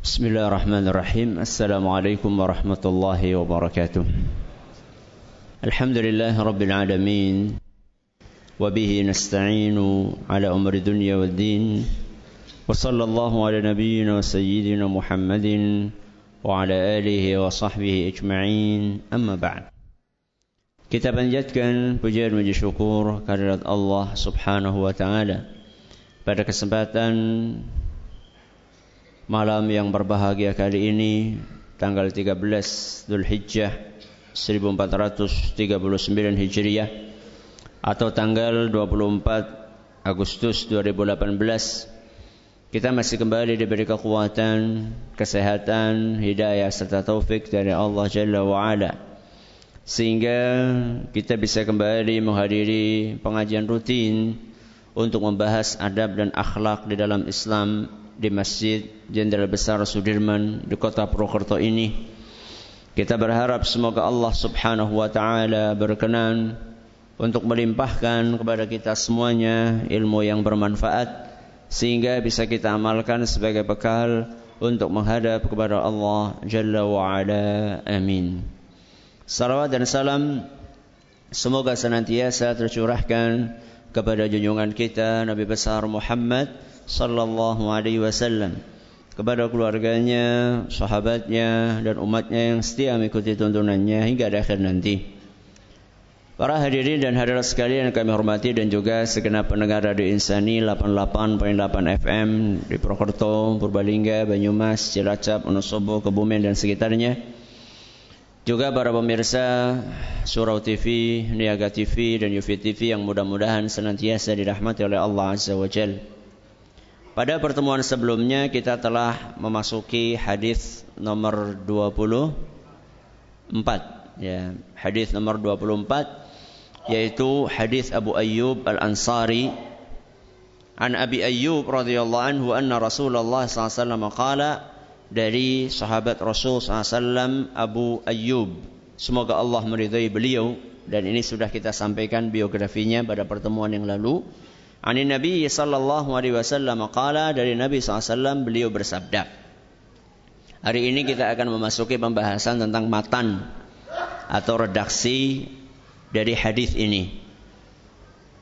بسم الله الرحمن الرحيم السلام عليكم ورحمة الله وبركاته الحمد لله رب العالمين وبه نستعين على أمر الدنيا والدين وصلى الله على نبينا وسيدنا محمد وعلى آله وصحبه أجمعين أما بعد Kita panjatkan pujian puji syukur kehadirat Subhanahu wa taala. Pada kesempatan malam yang berbahagia kali ini tanggal 13 Zulhijjah 1439 Hijriah atau tanggal 24 Agustus 2018 kita masih kembali diberi kekuatan, kesehatan, hidayah serta taufik dari Allah Jalla wa Ala. Sehingga kita bisa kembali menghadiri pengajian rutin untuk membahas adab dan akhlak di dalam Islam di Masjid Jenderal Besar Sudirman di kota Purwokerto ini. Kita berharap semoga Allah Subhanahu wa taala berkenan untuk melimpahkan kepada kita semuanya ilmu yang bermanfaat sehingga bisa kita amalkan sebagai bekal untuk menghadap kepada Allah Jalla wa ala. Amin. Salawat dan salam semoga senantiasa tercurahkan kepada junjungan kita Nabi besar Muhammad sallallahu alaihi wasallam kepada keluarganya, sahabatnya dan umatnya yang setia mengikuti tuntunannya hingga akhir nanti. Para hadirin dan hadirat sekalian yang kami hormati dan juga segenap pendengar Radio Insani 88.8 FM di Purwokerto, Purbalingga, Banyumas, Cilacap, Wonosobo, Kebumen dan sekitarnya. Juga para pemirsa Surau TV, Niaga TV dan Yufi TV yang mudah-mudahan senantiasa dirahmati oleh Allah Azza wa Jalla. Pada pertemuan sebelumnya kita telah memasuki hadis nomor 24 ya, hadis nomor 24 yaitu hadis Abu Ayyub Al-Ansari. An Abi Ayyub radhiyallahu anhu anna Rasulullah SAW qala dari sahabat Rasul SAW Abu Ayyub semoga Allah meridai beliau. Dan ini sudah kita sampaikan biografinya pada pertemuan yang lalu Ani Nabi sallallahu alaihi wasallam qala dari Nabi SAW beliau bersabda. Hari ini kita akan memasuki pembahasan tentang matan atau redaksi dari hadis ini.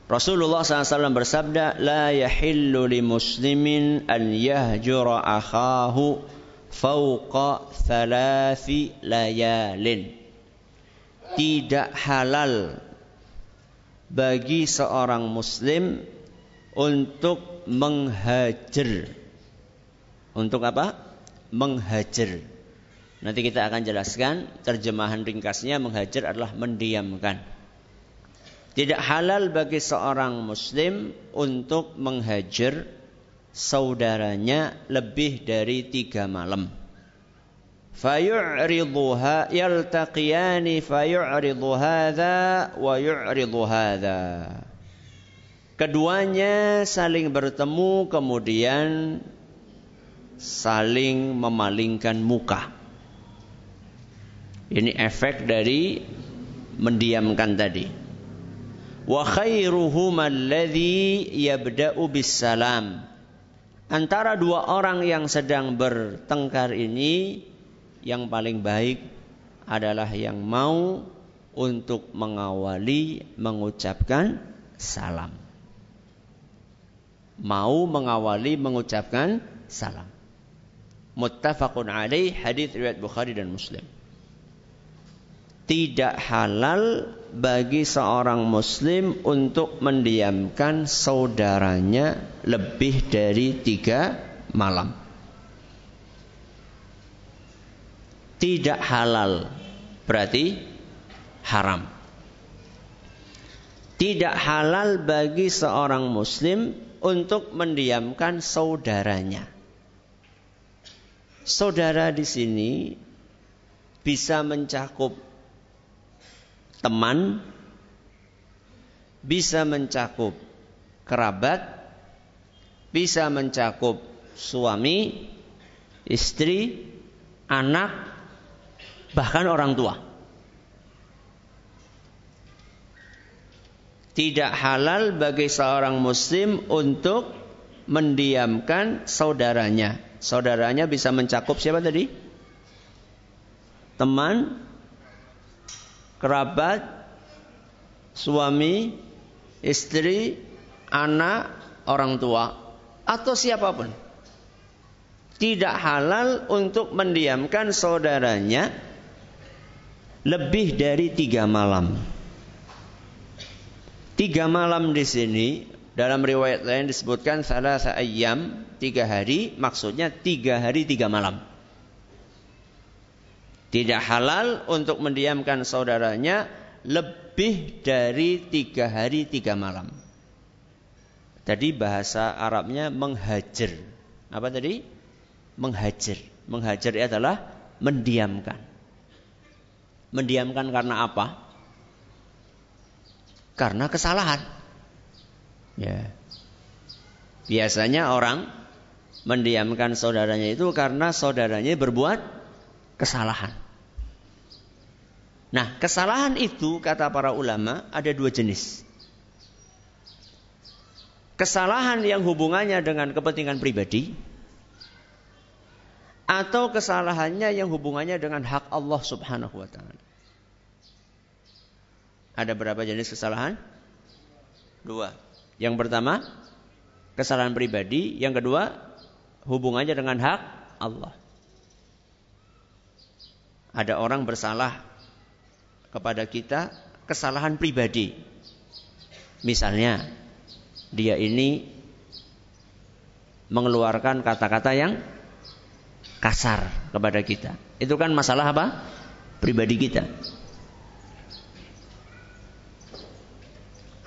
Rasulullah SAW bersabda, La yahillu li muslimin an yahjura akhahu fauqa thalathi layalin. Tidak halal bagi seorang muslim untuk menghajar. Untuk apa? Menghajar. Nanti kita akan jelaskan terjemahan ringkasnya menghajar adalah mendiamkan. Tidak halal bagi seorang muslim untuk menghajar saudaranya lebih dari tiga malam. Fayu'riduha yaltaqiyani fayu'ridu hadha wa yu'ridu hadha. Keduanya saling bertemu kemudian saling memalingkan muka. Ini efek dari mendiamkan tadi. Wa khairuhum alladhi yabda'u bisalam. Antara dua orang yang sedang bertengkar ini yang paling baik adalah yang mau untuk mengawali mengucapkan salam mau mengawali mengucapkan salam. Muttafaqun alaih hadis riwayat Bukhari dan Muslim. Tidak halal bagi seorang muslim untuk mendiamkan saudaranya lebih dari tiga malam. Tidak halal berarti haram. Tidak halal bagi seorang muslim untuk mendiamkan saudaranya. Saudara di sini bisa mencakup teman, bisa mencakup kerabat, bisa mencakup suami, istri, anak, bahkan orang tua. Tidak halal bagi seorang muslim untuk mendiamkan saudaranya Saudaranya bisa mencakup siapa tadi? Teman, kerabat, suami, istri, anak, orang tua, atau siapa pun. Tidak halal untuk mendiamkan saudaranya lebih dari tiga malam. Tiga malam di sini dalam riwayat lain disebutkan salah ayam tiga hari maksudnya tiga hari tiga malam. Tidak halal untuk mendiamkan saudaranya lebih dari tiga hari tiga malam. Tadi bahasa Arabnya menghajar. Apa tadi? Menghajar. Menghajar adalah mendiamkan. Mendiamkan karena apa? Karena kesalahan. Ya. Biasanya orang mendiamkan saudaranya itu karena saudaranya berbuat kesalahan. Nah, kesalahan itu kata para ulama ada dua jenis. Kesalahan yang hubungannya dengan kepentingan pribadi atau kesalahannya yang hubungannya dengan hak Allah Subhanahu wa taala. Ada berapa jenis kesalahan? Dua. Yang pertama, kesalahan pribadi. Yang kedua, hubungannya dengan hak Allah. Ada orang bersalah kepada kita kesalahan pribadi. Misalnya, dia ini mengeluarkan kata-kata yang kasar kepada kita. Itu kan masalah apa? Pribadi kita.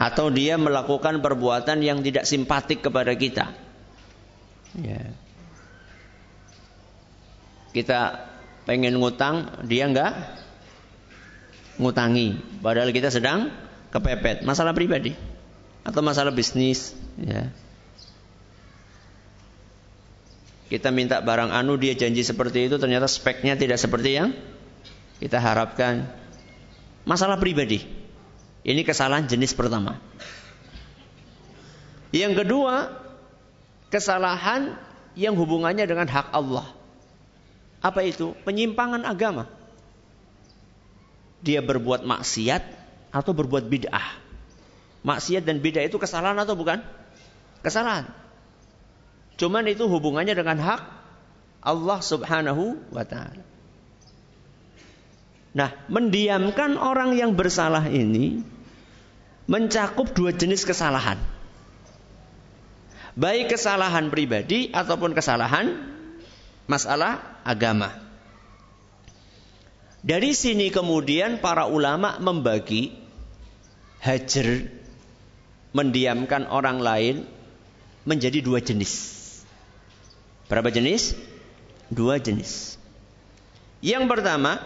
Atau dia melakukan perbuatan yang tidak simpatik kepada kita. Ya. Kita pengen ngutang, dia enggak ngutangi, padahal kita sedang kepepet, masalah pribadi atau masalah bisnis, ya. Kita minta barang anu dia janji seperti itu ternyata speknya tidak seperti yang kita harapkan. Masalah pribadi. Ini kesalahan jenis pertama. Yang kedua, kesalahan yang hubungannya dengan hak Allah. Apa itu? Penyimpangan agama. Dia berbuat maksiat atau berbuat bid'ah. Maksiat dan bid'ah itu kesalahan atau bukan? Kesalahan. Cuman itu hubungannya dengan hak Allah Subhanahu wa taala. Nah, mendiamkan orang yang bersalah ini mencakup dua jenis kesalahan. Baik kesalahan pribadi ataupun kesalahan masalah agama. Dari sini kemudian para ulama membagi hajar mendiamkan orang lain menjadi dua jenis. Berapa jenis? Dua jenis. Yang pertama,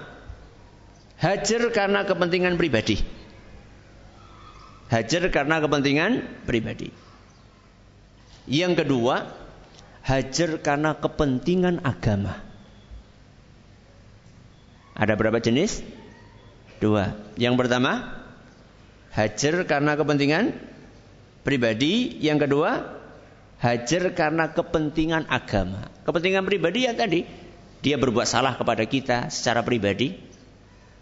Hajar karena kepentingan pribadi. Hajar karena kepentingan pribadi. Yang kedua, hajar karena kepentingan agama. Ada berapa jenis? Dua. Yang pertama, hajar karena kepentingan pribadi. Yang kedua, hajar karena kepentingan agama. Kepentingan pribadi ya tadi, dia berbuat salah kepada kita secara pribadi.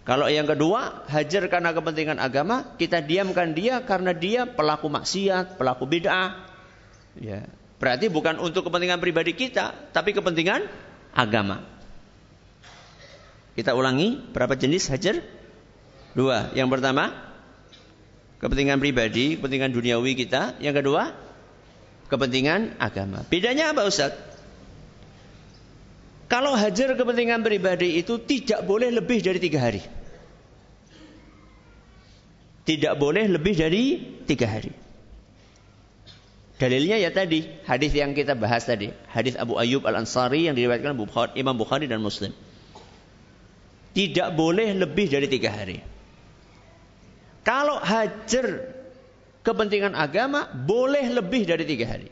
Kalau yang kedua, hajar karena kepentingan agama, kita diamkan dia karena dia pelaku maksiat, pelaku bid'ah. Ya. Berarti bukan untuk kepentingan pribadi kita, tapi kepentingan agama. Kita ulangi, berapa jenis hajar? Dua. Yang pertama, kepentingan pribadi, kepentingan duniawi kita. Yang kedua, kepentingan agama. Bedanya apa Ustaz? Kalau hajar kepentingan pribadi itu tidak boleh lebih dari tiga hari. Tidak boleh lebih dari tiga hari. Dalilnya ya tadi, hadis yang kita bahas tadi. Hadis Abu Ayyub Al-Ansari yang diriwayatkan Imam Bukhari dan Muslim. Tidak boleh lebih dari tiga hari. Kalau hajar kepentingan agama, boleh lebih dari tiga hari.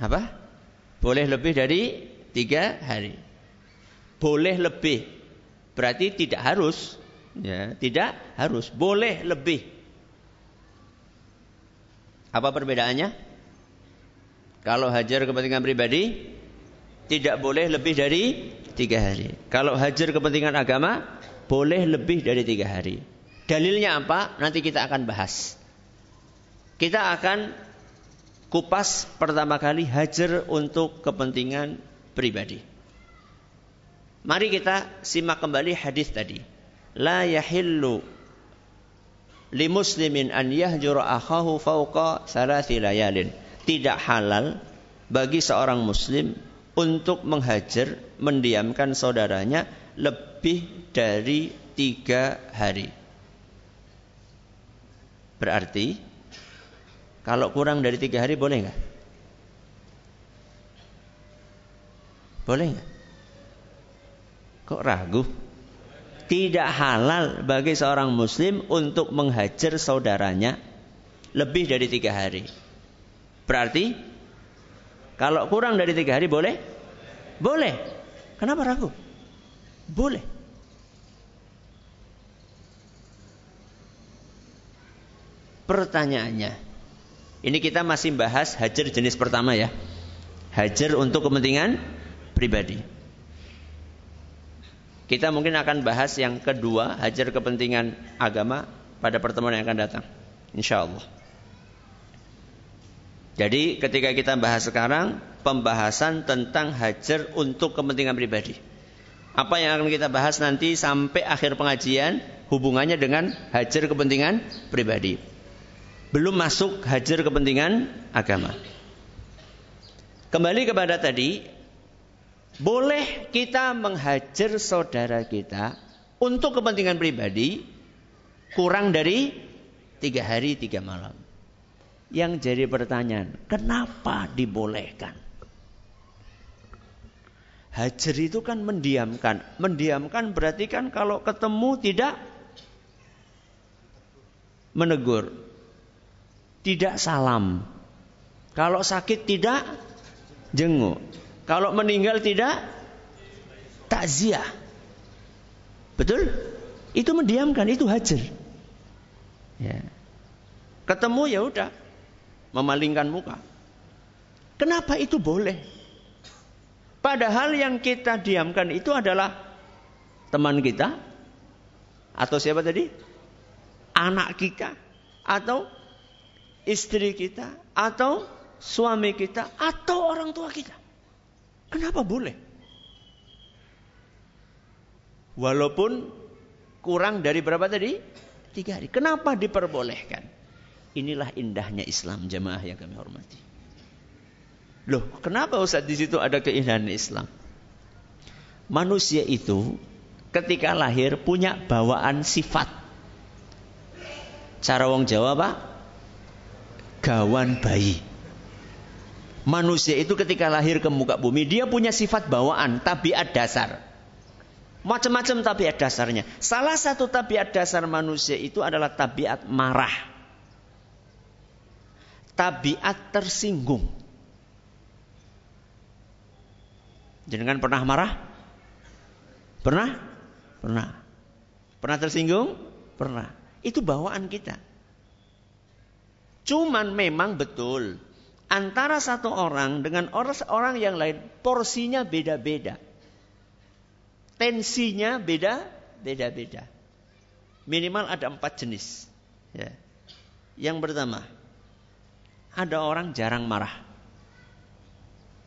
Apa? Boleh lebih dari tiga hari. Boleh lebih. Berarti tidak harus. Ya, tidak harus. Boleh lebih. Apa perbedaannya? Kalau hajar kepentingan pribadi, tidak boleh lebih dari tiga hari. Kalau hajar kepentingan agama, boleh lebih dari tiga hari. Dalilnya apa? Nanti kita akan bahas. Kita akan kupas pertama kali hajar untuk kepentingan pribadi. Mari kita simak kembali hadis tadi. La yahillu li muslimin an yahjura akhahu fauqa thalathi layalin. Tidak halal bagi seorang muslim untuk menghajar, mendiamkan saudaranya lebih dari tiga hari. Berarti kalau kurang dari tiga hari boleh nggak? Boleh nggak? Kok ragu? Tidak halal bagi seorang muslim untuk menghajar saudaranya lebih dari tiga hari. Berarti kalau kurang dari tiga hari boleh? Boleh. Kenapa ragu? Boleh. Pertanyaannya, ini kita masih bahas hajar jenis pertama ya. Hajar untuk kepentingan pribadi. Kita mungkin akan bahas yang kedua, hajar kepentingan agama pada pertemuan yang akan datang. Insya Allah. Jadi ketika kita bahas sekarang, pembahasan tentang hajar untuk kepentingan pribadi. Apa yang akan kita bahas nanti sampai akhir pengajian, hubungannya dengan hajar kepentingan pribadi. Belum masuk hajar kepentingan agama. Kembali kepada tadi, boleh kita menghajar saudara kita untuk kepentingan pribadi kurang dari tiga hari tiga malam. Yang jadi pertanyaan, kenapa dibolehkan? Hajar itu kan mendiamkan. Mendiamkan berarti kan kalau ketemu tidak menegur. Tidak salam. Kalau sakit tidak jenguk. Kalau meninggal tidak takziah. Betul? Itu mendiamkan, itu hajar. Ya. Ketemu ya udah memalingkan muka. Kenapa itu boleh? Padahal yang kita diamkan itu adalah teman kita atau siapa tadi? Anak kita atau istri kita atau suami kita atau orang tua kita. Kenapa boleh? Walaupun kurang dari berapa tadi? Tiga hari. Kenapa diperbolehkan? Inilah indahnya Islam jemaah yang kami hormati. Loh, kenapa Ustaz di situ ada keindahan Islam? Manusia itu ketika lahir punya bawaan sifat. Cara wong Jawa Pak? Gawan bayi. Manusia itu ketika lahir ke muka bumi, dia punya sifat bawaan, tabiat dasar. Macam-macam tabiat dasarnya. Salah satu tabiat dasar manusia itu adalah tabiat marah. Tabiat tersinggung. Jangan pernah marah? Pernah? Pernah. Pernah tersinggung? Pernah. Itu bawaan kita. Cuman memang betul antara satu orang dengan orang yang lain porsinya beda-beda. Tensinya beda, beda-beda. Minimal ada empat jenis. Ya. Yang pertama, ada orang jarang marah.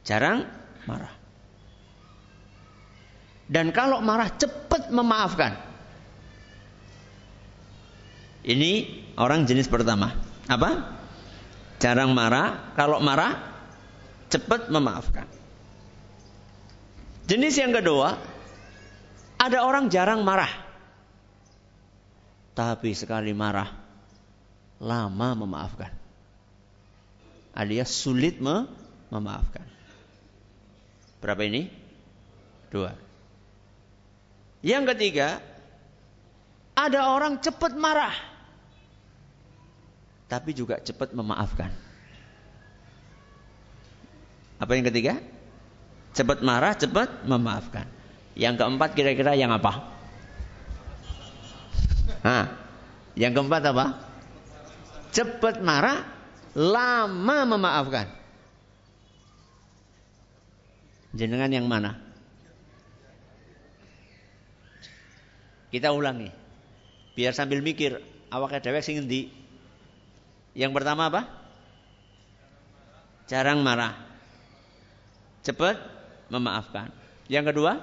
Jarang marah. Dan kalau marah cepat memaafkan. Ini orang jenis pertama. Apa? Jarang marah, kalau marah cepat memaafkan. Jenis yang kedua, ada orang jarang marah. Tapi sekali marah, lama memaafkan. Alias sulit me memaafkan. Berapa ini? Dua. Yang ketiga, ada orang cepat marah tapi juga cepat memaafkan. Apa yang ketiga? Cepat marah, cepat memaafkan. Yang keempat kira-kira yang apa? Hah? Yang keempat apa? Cepat marah, lama memaafkan. Jenengan yang mana? Kita ulangi. Biar sambil mikir, awak dewek sing endi? Yang pertama apa? Jarang marah. Cepat memaafkan. Yang kedua?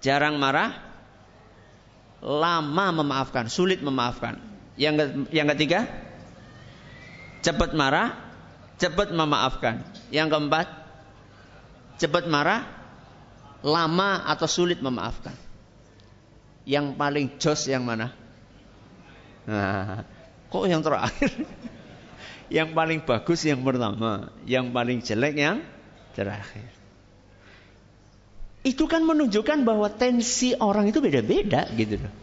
Jarang marah, lama memaafkan, sulit memaafkan. Yang yang ketiga? Cepat marah, cepat memaafkan. Yang keempat? Cepat marah, lama atau sulit memaafkan. Yang paling jos yang mana? Nah, kok yang terakhir? yang paling bagus yang pertama, yang paling jelek yang terakhir. Itu kan menunjukkan bahwa tensi orang itu beda-beda gitu loh.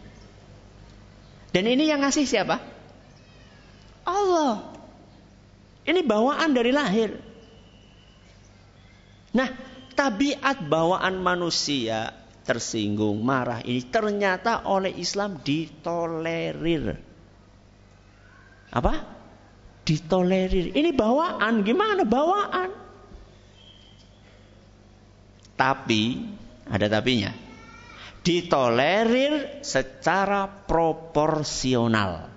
Dan ini yang ngasih siapa? Allah. Ini bawaan dari lahir. Nah, tabiat bawaan manusia tersinggung, marah ini ternyata oleh Islam ditolerir. Apa? Ditolerir. Ini bawaan, gimana bawaan? Tapi ada tapinya. Ditolerir secara proporsional.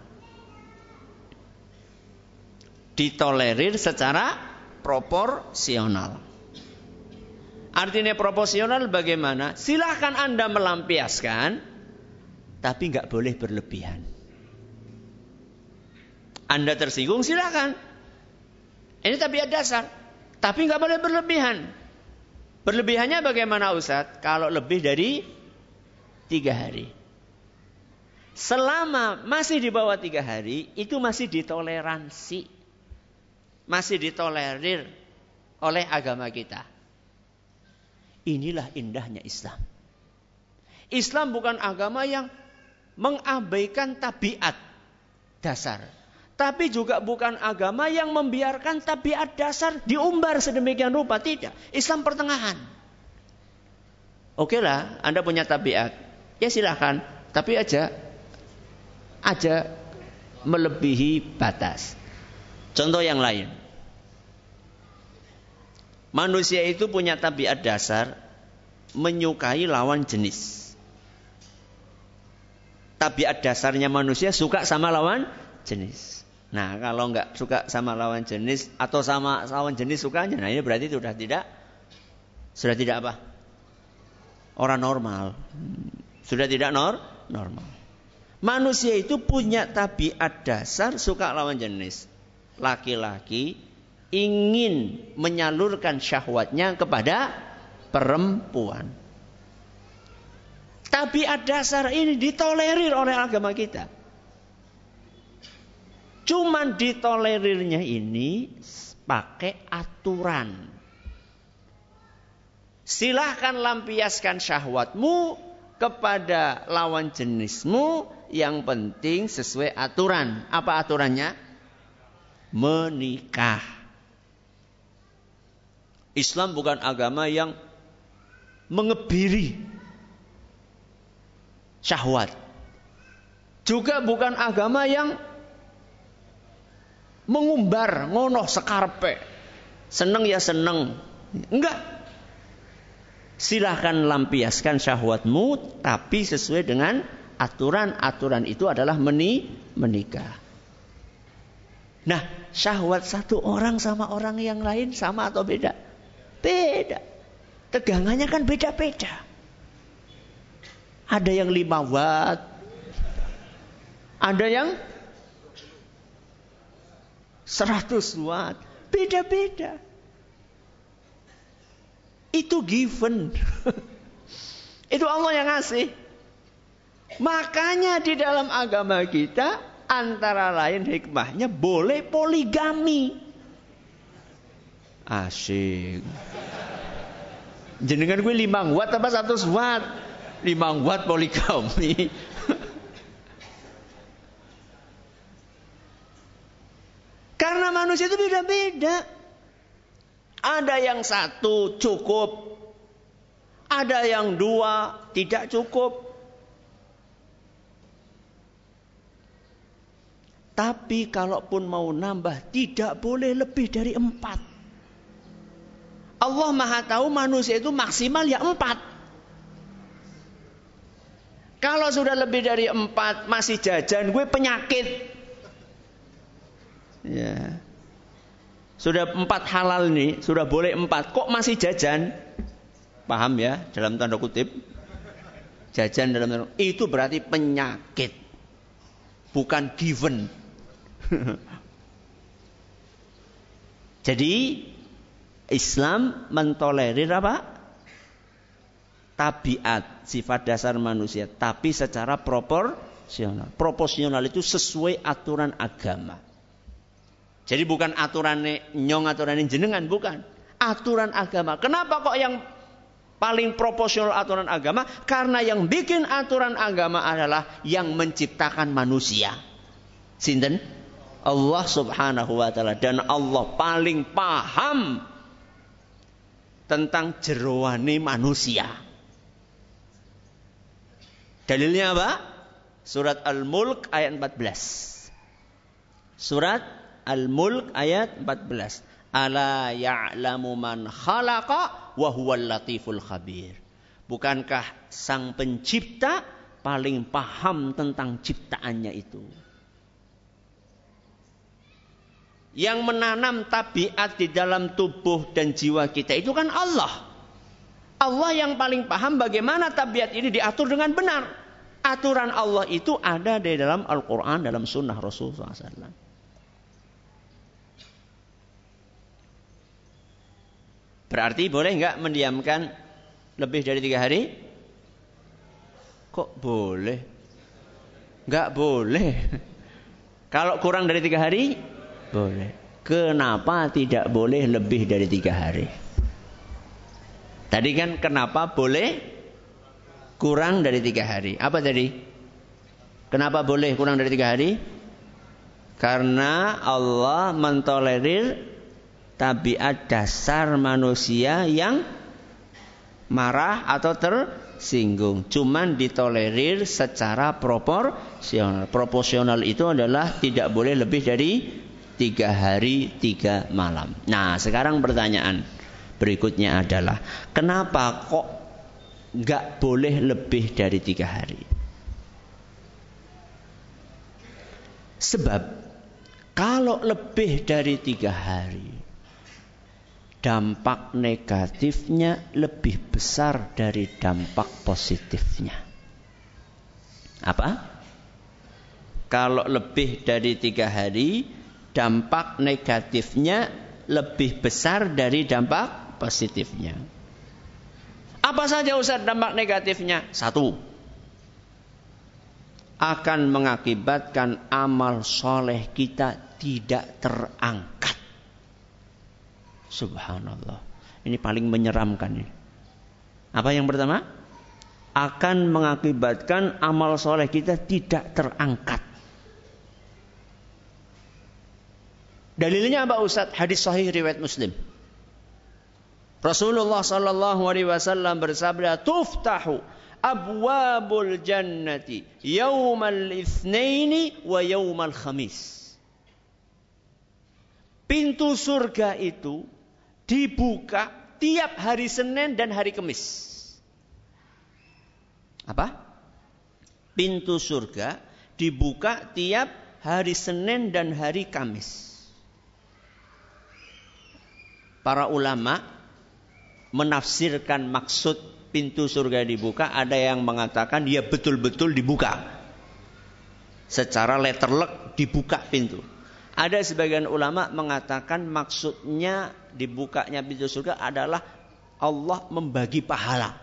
Ditolerir secara proporsional. Artinya proporsional bagaimana? Silahkan Anda melampiaskan, tapi nggak boleh berlebihan. Anda tersinggung silahkan. Ini tabiat dasar. Tapi nggak boleh berlebihan. Berlebihannya bagaimana Ustaz? Kalau lebih dari tiga hari. Selama masih di bawah tiga hari, itu masih ditoleransi. Masih ditolerir oleh agama kita. Inilah indahnya Islam. Islam bukan agama yang mengabaikan tabiat dasar. Tapi juga bukan agama yang membiarkan tabiat dasar diumbar sedemikian rupa. Tidak. Islam pertengahan. Oke lah, Anda punya tabiat. Ya silahkan. Tapi aja aja melebihi batas. Contoh yang lain. Manusia itu punya tabiat dasar menyukai lawan jenis. Tabiat dasarnya manusia suka sama lawan jenis. Nah, kalau nggak suka sama lawan jenis atau sama lawan jenis sukanya, nah ini berarti sudah tidak sudah tidak apa? Orang normal. Sudah tidak nor normal. Manusia itu punya tabiat dasar suka lawan jenis. Laki-laki ingin menyalurkan syahwatnya kepada perempuan. Tabiat dasar ini ditolerir oleh agama kita. Cuman ditolerirnya ini pakai aturan. Silahkan lampiaskan syahwatmu kepada lawan jenismu. Yang penting sesuai aturan. Apa aturannya? Menikah. Islam bukan agama yang mengebiri syahwat. Juga bukan agama yang mengumbar ngonoh sekarpe. Seneng ya seneng. Enggak. Silahkan lampiaskan syahwatmu tapi sesuai dengan aturan-aturan itu adalah meni menikah. Nah, syahwat satu orang sama orang yang lain sama atau beda? Beda. Tegangannya kan beda-beda. Ada yang 5 watt. Ada yang 100 watt. Beda-beda. Itu given. Itu Allah yang ngasih. Makanya di dalam agama kita antara lain hikmahnya boleh poligami. Asik. Jenengan gue limang watt apa satu watt? Limang watt poligami. Karena manusia itu beda-beda. Ada yang satu cukup. Ada yang dua tidak cukup. Tapi kalaupun mau nambah tidak boleh lebih dari empat. Allah Maha tahu manusia itu maksimal ya empat. Kalau sudah lebih dari empat masih jajan, gue penyakit. Ya. Sudah empat halal nih, sudah boleh empat, kok masih jajan? Paham ya dalam tanda kutip? Jajan dalam tanda kutip. Itu berarti penyakit. Bukan given. Jadi Islam mentolerir apa? Tabiat, sifat dasar manusia, tapi secara proporsional. Proporsional itu sesuai aturan agama. Jadi bukan aturan nyong aturan jenengan, bukan. Aturan agama. Kenapa kok yang paling proporsional aturan agama? Karena yang bikin aturan agama adalah yang menciptakan manusia. Sinten? Allah Subhanahu wa taala dan Allah paling paham tentang jeroane manusia. Dalilnya apa? Surat Al-Mulk ayat 14. Surat Al-Mulk ayat 14. Ala ya'lamu man khalaqa wa huwal latiful khabir. Bukankah sang pencipta paling paham tentang ciptaannya itu? yang menanam tabiat di dalam tubuh dan jiwa kita itu kan Allah. Allah yang paling paham bagaimana tabiat ini diatur dengan benar. Aturan Allah itu ada di dalam Al-Quran, dalam sunnah Rasulullah SAW. Berarti boleh nggak mendiamkan lebih dari tiga hari? Kok boleh? Nggak boleh. Kalau kurang dari tiga hari, boleh. Kenapa tidak boleh lebih dari tiga hari? Tadi kan kenapa boleh kurang dari tiga hari? Apa tadi? Kenapa boleh kurang dari tiga hari? Karena Allah mentolerir tabiat dasar manusia yang marah atau tersinggung. Cuman ditolerir secara proporsional. Proporsional itu adalah tidak boleh lebih dari tiga hari tiga malam. Nah sekarang pertanyaan berikutnya adalah kenapa kok nggak boleh lebih dari tiga hari? Sebab kalau lebih dari tiga hari dampak negatifnya lebih besar dari dampak positifnya. Apa? Kalau lebih dari tiga hari dampak negatifnya lebih besar dari dampak positifnya. Apa saja Ustaz dampak negatifnya? Satu. Akan mengakibatkan amal soleh kita tidak terangkat. Subhanallah. Ini paling menyeramkan. Apa yang pertama? Akan mengakibatkan amal soleh kita tidak terangkat. Dalilnya apa Ustaz? Hadis sahih riwayat Muslim. Rasulullah sallallahu alaihi wasallam bersabda, "Tuftahu abwabul jannati yaumal itsnaini wa yaumal khamis." Pintu surga itu dibuka tiap hari Senin dan hari Kamis. Apa? Pintu surga dibuka tiap hari Senin dan hari Kamis para ulama menafsirkan maksud pintu surga dibuka, ada yang mengatakan dia betul-betul dibuka. Secara letterlek dibuka pintu. Ada sebagian ulama mengatakan maksudnya dibukanya pintu surga adalah Allah membagi pahala.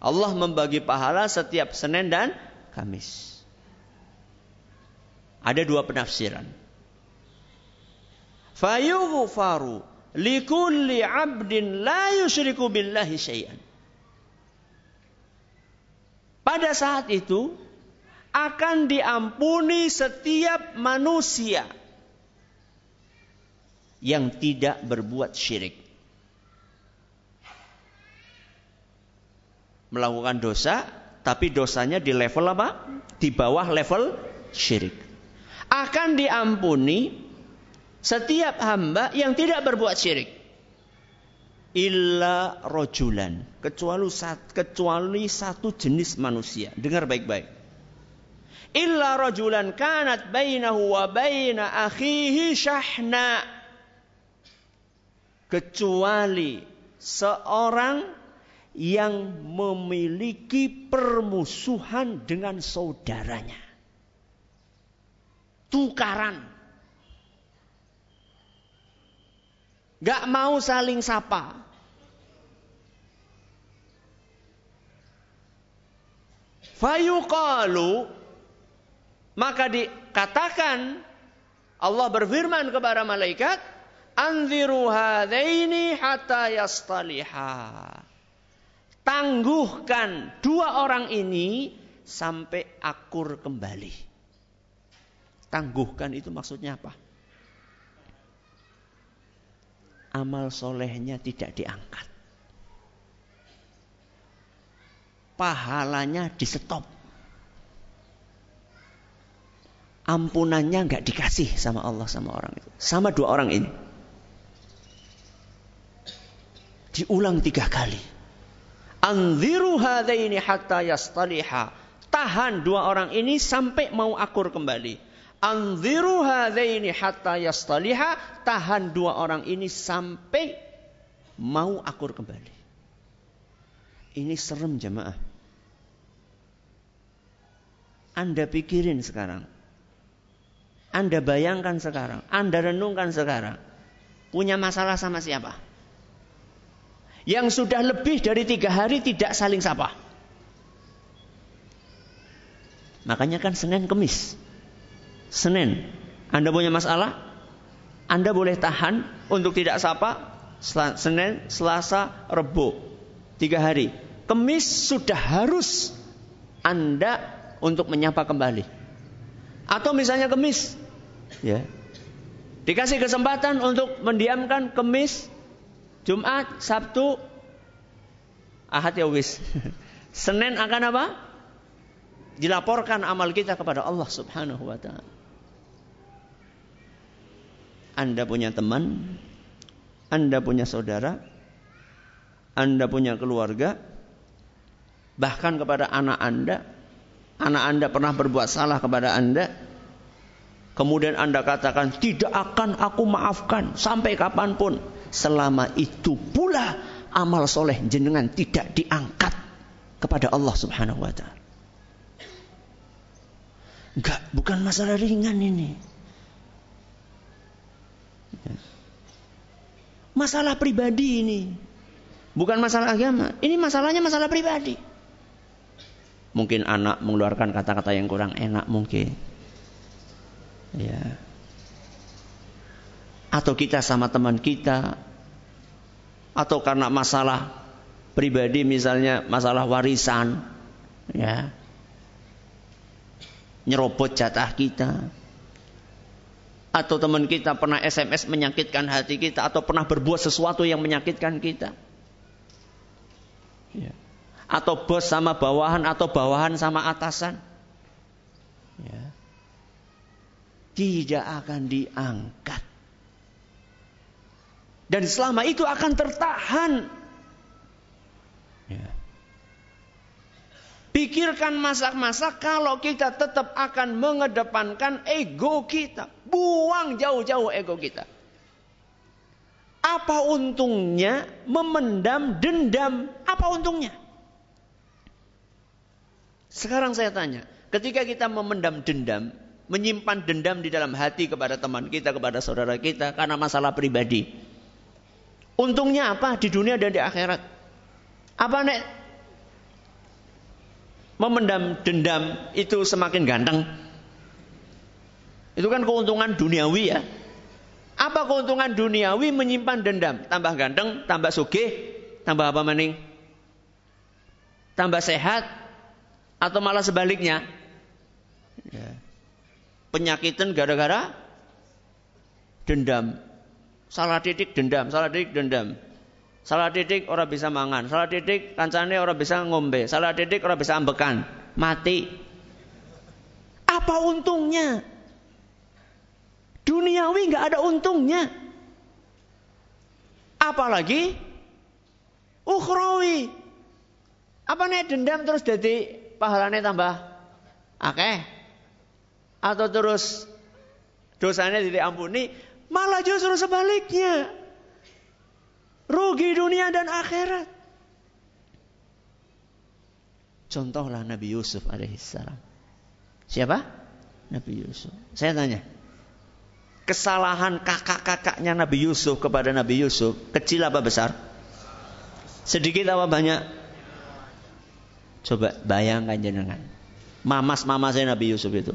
Allah membagi pahala setiap Senin dan Kamis. Ada dua penafsiran fayughfaru likulli 'abdin la yusyriku billahi syai'an. Pada saat itu akan diampuni setiap manusia yang tidak berbuat syirik. Melakukan dosa, tapi dosanya di level apa? Di bawah level syirik. Akan diampuni setiap hamba yang tidak berbuat syirik. illa rojulan kecuali kecuali satu jenis manusia dengar baik-baik illa rojulan kanat bainahu wa baina akhihi syahna kecuali seorang yang memiliki permusuhan dengan saudaranya. Tukaran. Gak mau saling sapa. Fayuqalu maka dikatakan Allah berfirman kepada malaikat anziru hadaini hatta yastaliha tangguhkan dua orang ini sampai akur kembali tangguhkan itu maksudnya apa amal solehnya tidak diangkat pahalanya di stop. Ampunannya nggak dikasih sama Allah sama orang itu. Sama dua orang ini. Diulang tiga kali. Anziru hadaini hatta yastaliha. Tahan dua orang ini sampai mau akur kembali. Anziru hadaini hatta yastaliha. Tahan dua orang ini sampai mau akur kembali. Ini serem jemaah. Anda pikirin sekarang. Anda bayangkan sekarang. Anda renungkan sekarang. Punya masalah sama siapa? Yang sudah lebih dari tiga hari tidak saling sapa. Makanya kan Senin Kemis. Senin. Anda punya masalah? Anda boleh tahan untuk tidak sapa. Senin, Selasa, Rebo. Tiga hari. Kemis sudah harus Anda untuk menyapa kembali. Atau misalnya kemis, ya. Dikasih kesempatan untuk mendiamkan kemis, Jumat, Sabtu, Ahad ya wis. Senin akan apa? Dilaporkan amal kita kepada Allah Subhanahu wa taala. Anda punya teman, Anda punya saudara, Anda punya keluarga, bahkan kepada anak Anda. Anak Anda pernah berbuat salah kepada Anda. Kemudian Anda katakan, tidak akan aku maafkan sampai kapan pun. Selama itu pula amal soleh jenengan tidak diangkat kepada Allah subhanahu wa ta'ala. Enggak, bukan masalah ringan ini. Masalah pribadi ini. Bukan masalah agama. Ini masalahnya masalah pribadi. Mungkin anak mengeluarkan kata-kata yang kurang enak mungkin. Ya. Atau kita sama teman kita atau karena masalah pribadi misalnya masalah warisan ya. Nyerobot jatah kita. Atau teman kita pernah SMS menyakitkan hati kita atau pernah berbuat sesuatu yang menyakitkan kita. Ya atau bos sama bawahan atau bawahan sama atasan. Ya. Tidak akan diangkat. Dan selama itu akan tertahan. Ya. Pikirkan masa-masa kalau kita tetap akan mengedepankan ego kita. Buang jauh-jauh ego kita. Apa untungnya memendam dendam? Apa untungnya? Sekarang saya tanya, ketika kita memendam dendam, menyimpan dendam di dalam hati kepada teman kita, kepada saudara kita karena masalah pribadi. Untungnya apa di dunia dan di akhirat? Apa nek memendam dendam itu semakin ganteng? Itu kan keuntungan duniawi ya. Apa keuntungan duniawi menyimpan dendam? Tambah ganteng, tambah sugih, tambah apa maning? Tambah sehat, atau malah sebaliknya? Ya. Penyakitan gara-gara dendam. Salah titik dendam, salah titik dendam. Salah titik orang bisa mangan, salah titik kancane orang bisa ngombe, salah titik orang bisa ambekan, mati. Apa untungnya? Duniawi nggak ada untungnya. Apalagi Apa nih dendam terus jadi pahalanya tambah akeh? Atau terus dosanya diampuni? Malah justru sebaliknya. Rugi dunia dan akhirat. Contohlah Nabi Yusuf alaihissalam. Siapa? Nabi Yusuf. Saya tanya. Kesalahan kakak-kakaknya Nabi Yusuf kepada Nabi Yusuf kecil apa besar? Sedikit apa banyak? Coba bayangkan jenengan. Mamas mama saya Nabi Yusuf itu.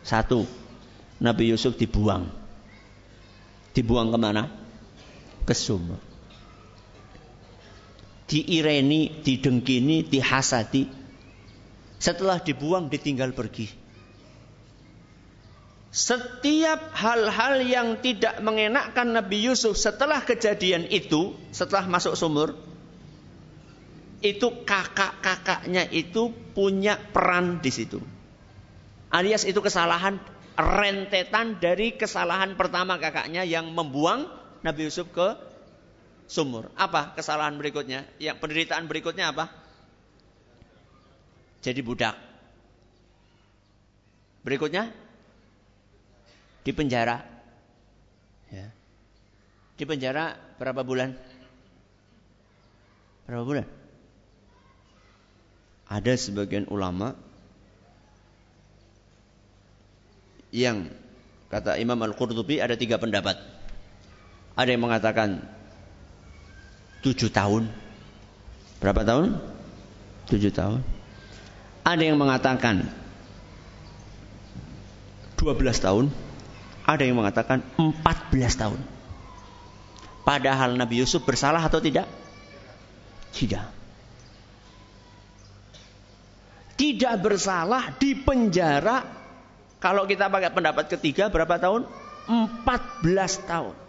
Satu, Nabi Yusuf dibuang. Dibuang ke mana? Ke sumur diireni, didengkini, dihasati. Setelah dibuang ditinggal pergi. Setiap hal-hal yang tidak mengenakkan Nabi Yusuf setelah kejadian itu, setelah masuk sumur, itu kakak-kakaknya itu punya peran di situ. Alias itu kesalahan rentetan dari kesalahan pertama kakaknya yang membuang Nabi Yusuf ke sumur. Apa kesalahan berikutnya? Yang penderitaan berikutnya apa? Jadi budak. Berikutnya di penjara. Ya. Di penjara berapa bulan? Berapa bulan? Ada sebagian ulama yang kata Imam Al-Qurtubi ada tiga pendapat. Ada yang mengatakan tujuh tahun. Berapa tahun? Tujuh tahun. Ada yang mengatakan dua belas tahun. Ada yang mengatakan empat belas tahun. Padahal Nabi Yusuf bersalah atau tidak? Tidak. Tidak bersalah di penjara. Kalau kita pakai pendapat ketiga berapa tahun? Empat belas tahun.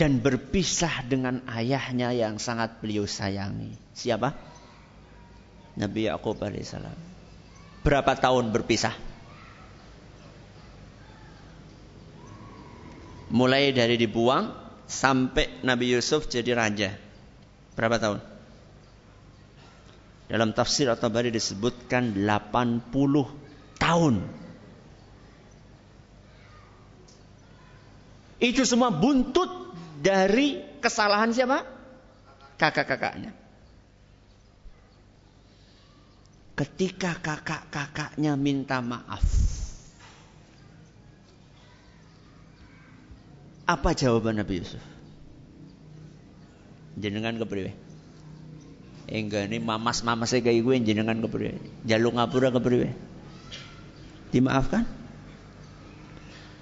dan berpisah dengan ayahnya yang sangat beliau sayangi. Siapa? Nabi Yakub alaihissalam. Berapa tahun berpisah? Mulai dari dibuang sampai Nabi Yusuf jadi raja. Berapa tahun? Dalam tafsir atau bari disebutkan 80 tahun. Itu semua buntut dari kesalahan siapa? Kakak-kakaknya. Ketika kakak-kakaknya minta maaf. Apa jawaban Nabi Yusuf? Jenengan kepriwe? Enggak ini mamas mamas saya kayak gue jenengan kepriwe? Jaluk ngapura kepriwe? Dimaafkan?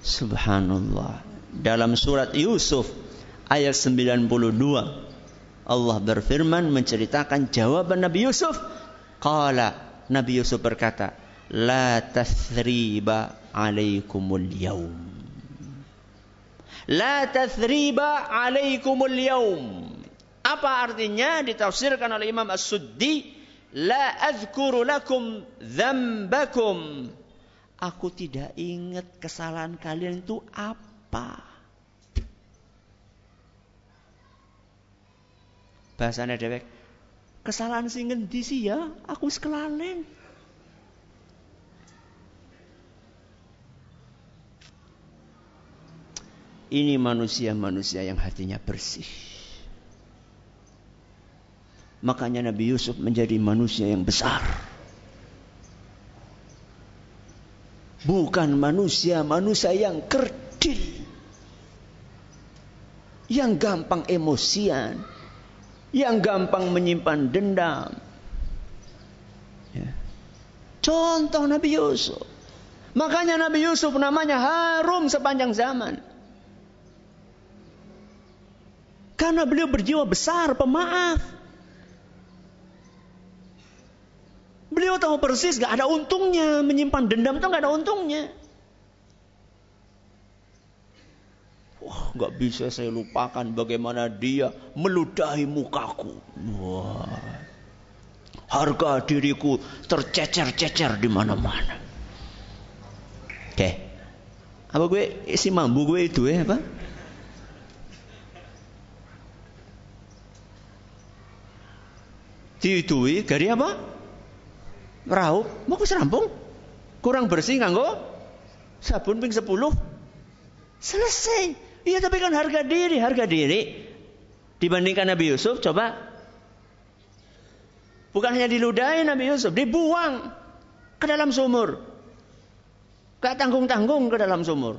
Subhanallah. Dalam surat Yusuf ayat 92 Allah berfirman menceritakan jawaban Nabi Yusuf. Qala Nabi Yusuf berkata, "La tathriba alaikumul yaum." La tathriba alaikumul yaum. Apa artinya ditafsirkan oleh Imam As-Suddi, "La azkuru lakum dzambakum." Aku tidak ingat kesalahan kalian itu apa. Bahasanya dewek. Kesalahan sing ngendi sih ya? Aku sekelalen. Ini manusia-manusia yang hatinya bersih. Makanya Nabi Yusuf menjadi manusia yang besar. Bukan manusia-manusia yang kerdil. Yang gampang emosian yang gampang menyimpan dendam. Ya. Contoh Nabi Yusuf. Makanya Nabi Yusuf namanya harum sepanjang zaman. Karena beliau berjiwa besar, pemaaf. Beliau tahu persis gak ada untungnya menyimpan dendam itu gak ada untungnya. Wah, nggak bisa saya lupakan bagaimana dia meludahi mukaku. Wah, harga diriku tercecer-cecer di mana-mana. Oke, Apa gue isi mambu gue itu ya apa? Diidui gari apa? Raup, mau serampung. Kurang bersih nganggo sabun ping 10. Selesai. Iya tapi kan harga diri, harga diri. Dibandingkan Nabi Yusuf, coba. Bukan hanya diludahi Nabi Yusuf, dibuang ke dalam sumur. Gak tanggung-tanggung ke dalam sumur.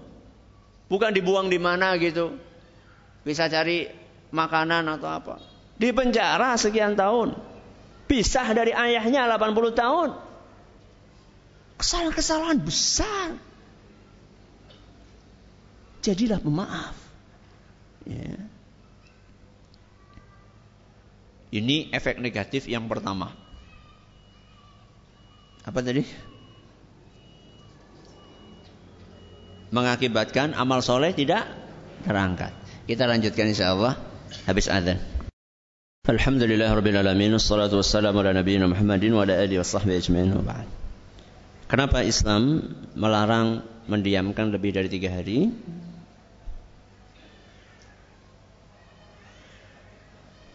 Bukan dibuang di mana gitu. Bisa cari makanan atau apa. Di penjara sekian tahun. Pisah dari ayahnya 80 tahun. Kesalahan-kesalahan besar. Jadilah pemaaf. Ya. Ini efek negatif yang pertama. Apa tadi? Mengakibatkan amal soleh tidak terangkat. Kita lanjutkan insya Allah habis adzan. Alhamdulillah Rabbil Alamin Wassalatu wassalamu ala nabiyina Muhammadin Wa ala alihi wa sahbihi ajma'in Kenapa Islam melarang mendiamkan lebih dari tiga hari?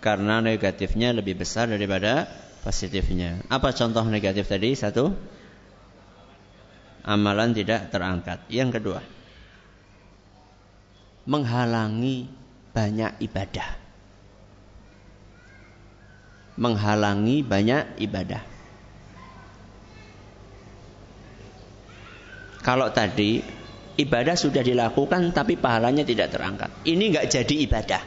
Karena negatifnya lebih besar daripada positifnya. Apa contoh negatif tadi? Satu, amalan tidak terangkat. Yang kedua, menghalangi banyak ibadah menghalangi banyak ibadah. Kalau tadi ibadah sudah dilakukan tapi pahalanya tidak terangkat. Ini nggak jadi ibadah.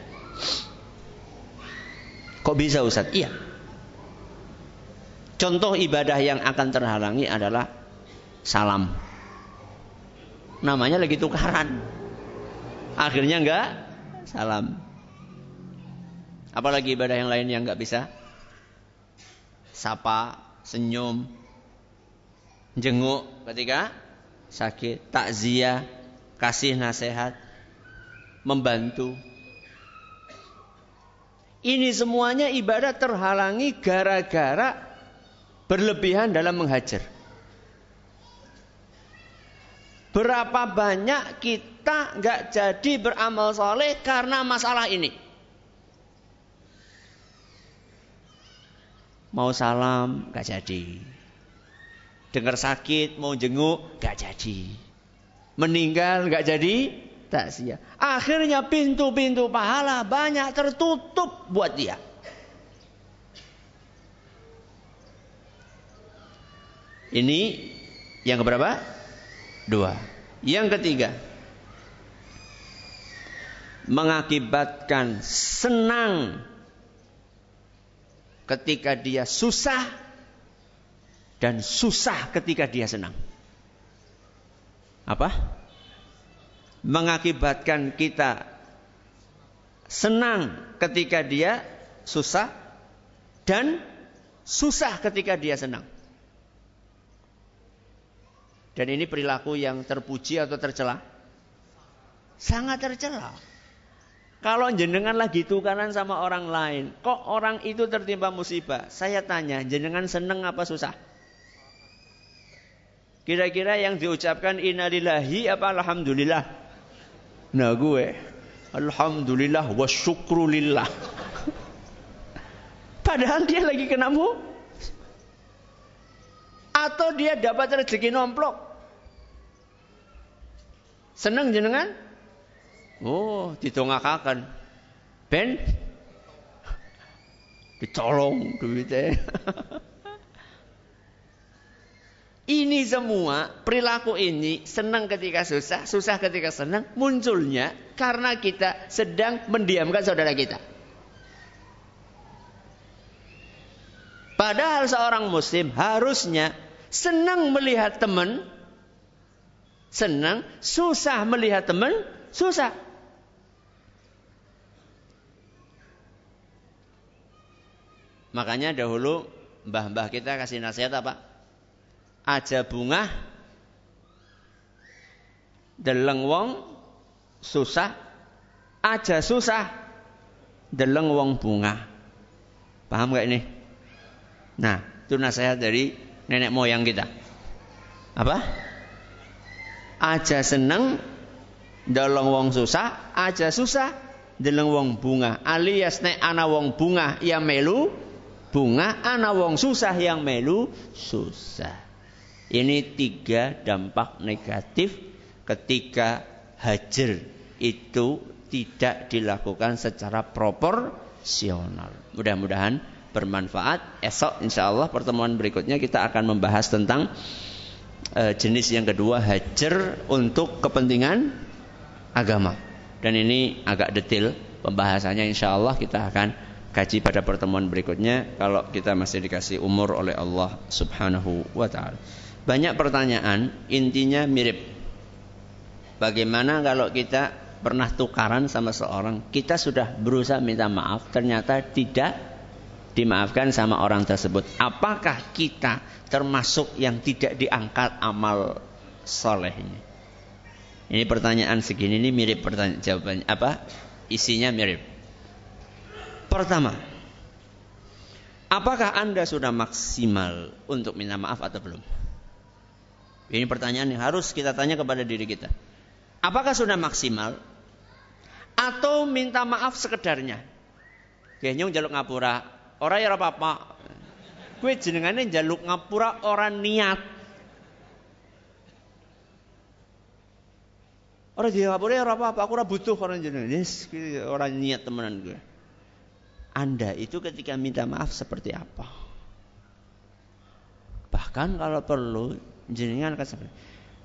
Kok bisa Ustaz? Iya. Contoh ibadah yang akan terhalangi adalah salam. Namanya lagi tukaran. Akhirnya enggak salam. Apalagi ibadah yang lain yang enggak bisa sapa, senyum, jenguk ketika sakit, takziah, kasih nasihat, membantu. Ini semuanya ibadah terhalangi gara-gara berlebihan dalam menghajar. Berapa banyak kita nggak jadi beramal soleh karena masalah ini? Mau salam, gak jadi. Dengar sakit, mau jenguk, gak jadi. Meninggal, gak jadi, tak sia. Akhirnya pintu-pintu pahala banyak tertutup buat dia. Ini yang keberapa? Dua. Yang ketiga, mengakibatkan senang ketika dia susah dan susah ketika dia senang. Apa? Mengakibatkan kita senang ketika dia susah dan susah ketika dia senang. Dan ini perilaku yang terpuji atau tercela? Sangat tercela. Kalau jenengan lagi tukaran sama orang lain, kok orang itu tertimpa musibah? Saya tanya, jenengan seneng apa susah? Kira-kira yang diucapkan innalillahi apa alhamdulillah? Nah gue, alhamdulillah wa syukrulillah. Padahal dia lagi kena mu. Atau dia dapat rezeki nomplok. Seneng jenengan? Oh, ditongakakan. Ben dicolong duitnya. ini semua perilaku ini senang ketika susah, susah ketika senang munculnya karena kita sedang mendiamkan saudara kita. Padahal seorang muslim harusnya senang melihat teman, senang, susah melihat teman, susah. Makanya dahulu mbah-mbah kita kasih nasihat apa? Aja bunga deleng wong susah aja susah deleng wong bunga. Paham gak ini? Nah, itu nasihat dari nenek moyang kita. Apa? Aja seneng Deleng wong susah aja susah, deleng wong bunga. Alias nek ana wong bunga yang melu bunga, ana wong susah yang melu susah. Ini tiga dampak negatif ketika hajar itu tidak dilakukan secara proporsional. Mudah-mudahan bermanfaat. Esok insya Allah pertemuan berikutnya kita akan membahas tentang e, jenis yang kedua hajar untuk kepentingan agama. Dan ini agak detail pembahasannya insya Allah kita akan kaji pada pertemuan berikutnya kalau kita masih dikasih umur oleh Allah Subhanahu wa taala. Banyak pertanyaan, intinya mirip. Bagaimana kalau kita pernah tukaran sama seorang, kita sudah berusaha minta maaf, ternyata tidak dimaafkan sama orang tersebut. Apakah kita termasuk yang tidak diangkat amal solehnya? Ini pertanyaan segini ini mirip pertanyaan jawabannya apa? Isinya mirip. Pertama, apakah Anda sudah maksimal untuk minta maaf atau belum? Ini pertanyaan yang harus kita tanya kepada diri kita. Apakah sudah maksimal? Atau minta maaf sekedarnya? Kayaknya jaluk ngapura. Orang ya apa-apa. Gue jenengannya jaluk ngapura orang niat. Orang dia ngapura ya apa-apa. Aku butuh orang jenengan. Orang niat temenan gue. Anda itu ketika minta maaf seperti apa? Bahkan kalau perlu jenengan akan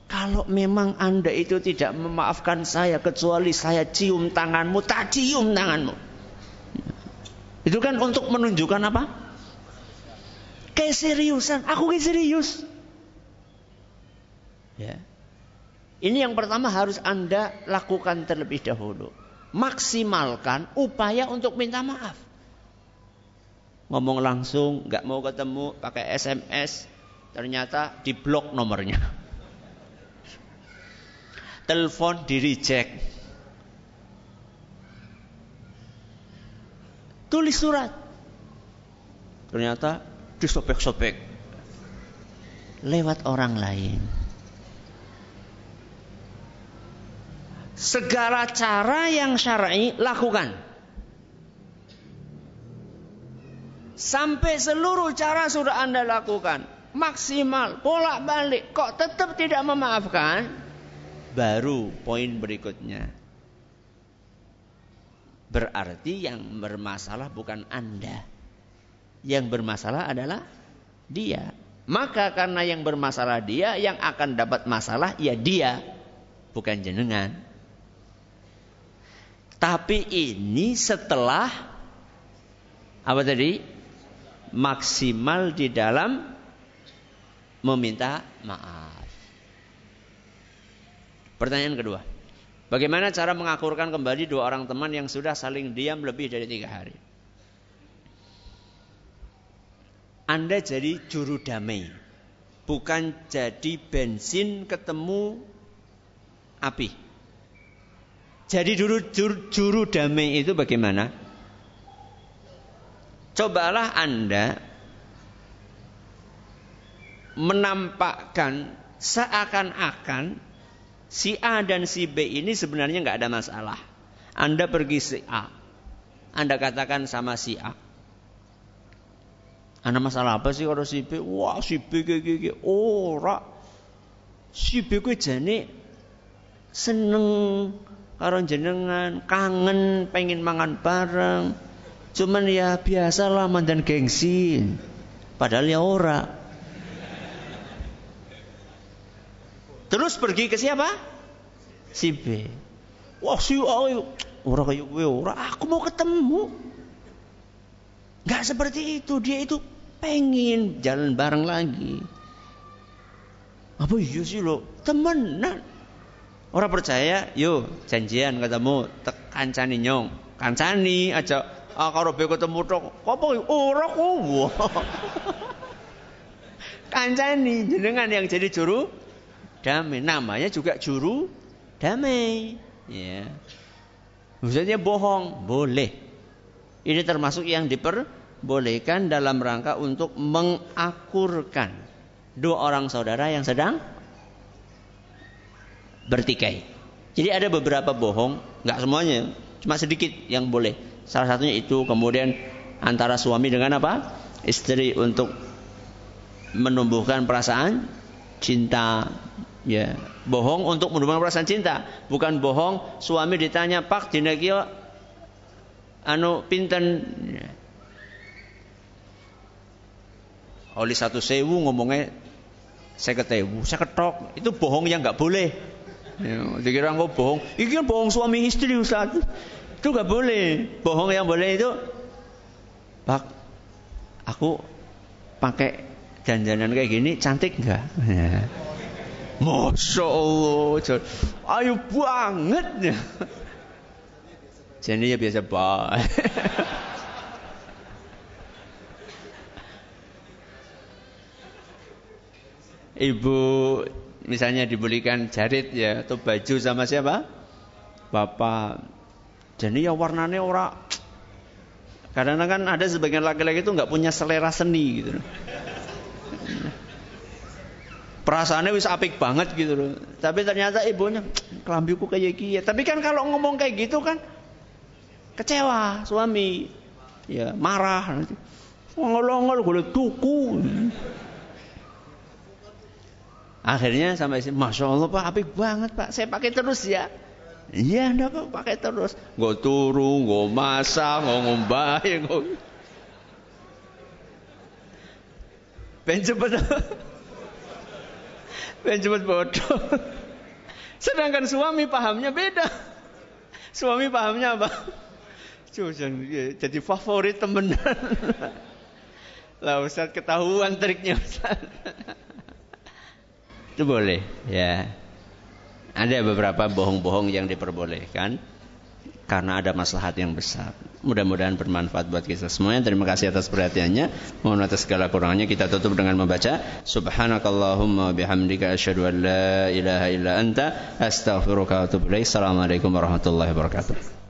kalau memang anda itu tidak memaafkan saya kecuali saya cium tanganmu, tak cium tanganmu. Itu kan untuk menunjukkan apa? Keseriusan. Aku keserius. Ya. Ini yang pertama harus anda lakukan terlebih dahulu. Maksimalkan upaya untuk minta maaf. Ngomong langsung, nggak mau ketemu, pakai SMS, Ternyata diblok nomornya. Telepon di reject. Tulis surat. Ternyata disobek-sobek. Lewat orang lain. Segala cara yang syar'i lakukan. Sampai seluruh cara sudah Anda lakukan maksimal, bolak-balik, kok tetap tidak memaafkan? Baru poin berikutnya. Berarti yang bermasalah bukan Anda. Yang bermasalah adalah dia. Maka karena yang bermasalah dia, yang akan dapat masalah ya dia, bukan jenengan. Tapi ini setelah apa tadi? Maksimal di dalam meminta maaf. Pertanyaan kedua. Bagaimana cara mengakurkan kembali dua orang teman yang sudah saling diam lebih dari tiga hari? Anda jadi juru damai. Bukan jadi bensin ketemu api. Jadi juru, juru, juru damai itu bagaimana? Cobalah Anda menampakkan seakan-akan si A dan si B ini sebenarnya nggak ada masalah. Anda pergi si A, Anda katakan sama si A, Anda masalah apa sih kalau si B? Wah si B kayak ora. Si B gue jane seneng karo jenengan, kangen, pengen mangan bareng. Cuman ya biasalah mandan gengsi. Padahal ya ora. Terus pergi ke siapa? Si B. Wah si A orang kayak gue orang aku mau ketemu. Gak seperti itu dia itu pengen jalan bareng lagi. Apa iya sih lo temenan? Orang percaya, yuk janjian ketemu tek kancani nyong, kancani aja. Ah kalau be ketemu tok, apa ora kok. kancani jenengan yang jadi juru damai. Namanya juga juru damai. Ya. Maksudnya bohong, boleh. Ini termasuk yang diperbolehkan dalam rangka untuk mengakurkan dua orang saudara yang sedang bertikai. Jadi ada beberapa bohong, nggak semuanya, cuma sedikit yang boleh. Salah satunya itu kemudian antara suami dengan apa? Istri untuk menumbuhkan perasaan cinta. Ya, bohong untuk menumbuhkan perasaan cinta, bukan bohong suami ditanya Pak dina anu pinten oleh satu sewu ngomongnya saya ketewu, saya ketok, itu bohong yang nggak boleh. Ya, dikira engkau bohong. Ini kan bohong suami istri Ustaz. Itu gak boleh. Bohong yang boleh itu Pak, aku pakai dandanan kayak gini cantik nggak? Ya. Masya Allah, ayo banget. Jadi ya biasa banget. Ibu misalnya dibelikan jarit ya atau baju sama siapa? Bapak. Jadi ya warnanya ora Kadang-kadang kan ada sebagian laki-laki itu nggak punya selera seni gitu. Perasaannya wis apik banget gitu loh. Tapi ternyata ibunya kelambiku kayak gini. Tapi kan kalau ngomong kayak gitu kan kecewa suami. Ya, marah nanti. Ngolong-ngolong gue tuku. Akhirnya sampai sini, masya Allah pak, apik banget pak, saya pakai terus ya. Iya, enggak kok pakai terus. Gue turu, gue masak, gue ngombah, gue. Pengen cepet, pengen cepet bodoh. Sedangkan suami pahamnya beda. Suami pahamnya apa? Cuman jadi favorit temenan. Lah Ustaz ketahuan triknya Ustaz. Itu boleh, ya. Ada beberapa bohong-bohong yang diperbolehkan karena ada maslahat yang besar. Mudah-mudahan bermanfaat buat kita semuanya. Terima kasih atas perhatiannya. Mohon atas segala kurangannya kita tutup dengan membaca Subhanakallahumma bihamdika asyhadu an la ilaha illa anta astaghfiruka wa atubu ilaik. Assalamualaikum warahmatullahi wabarakatuh.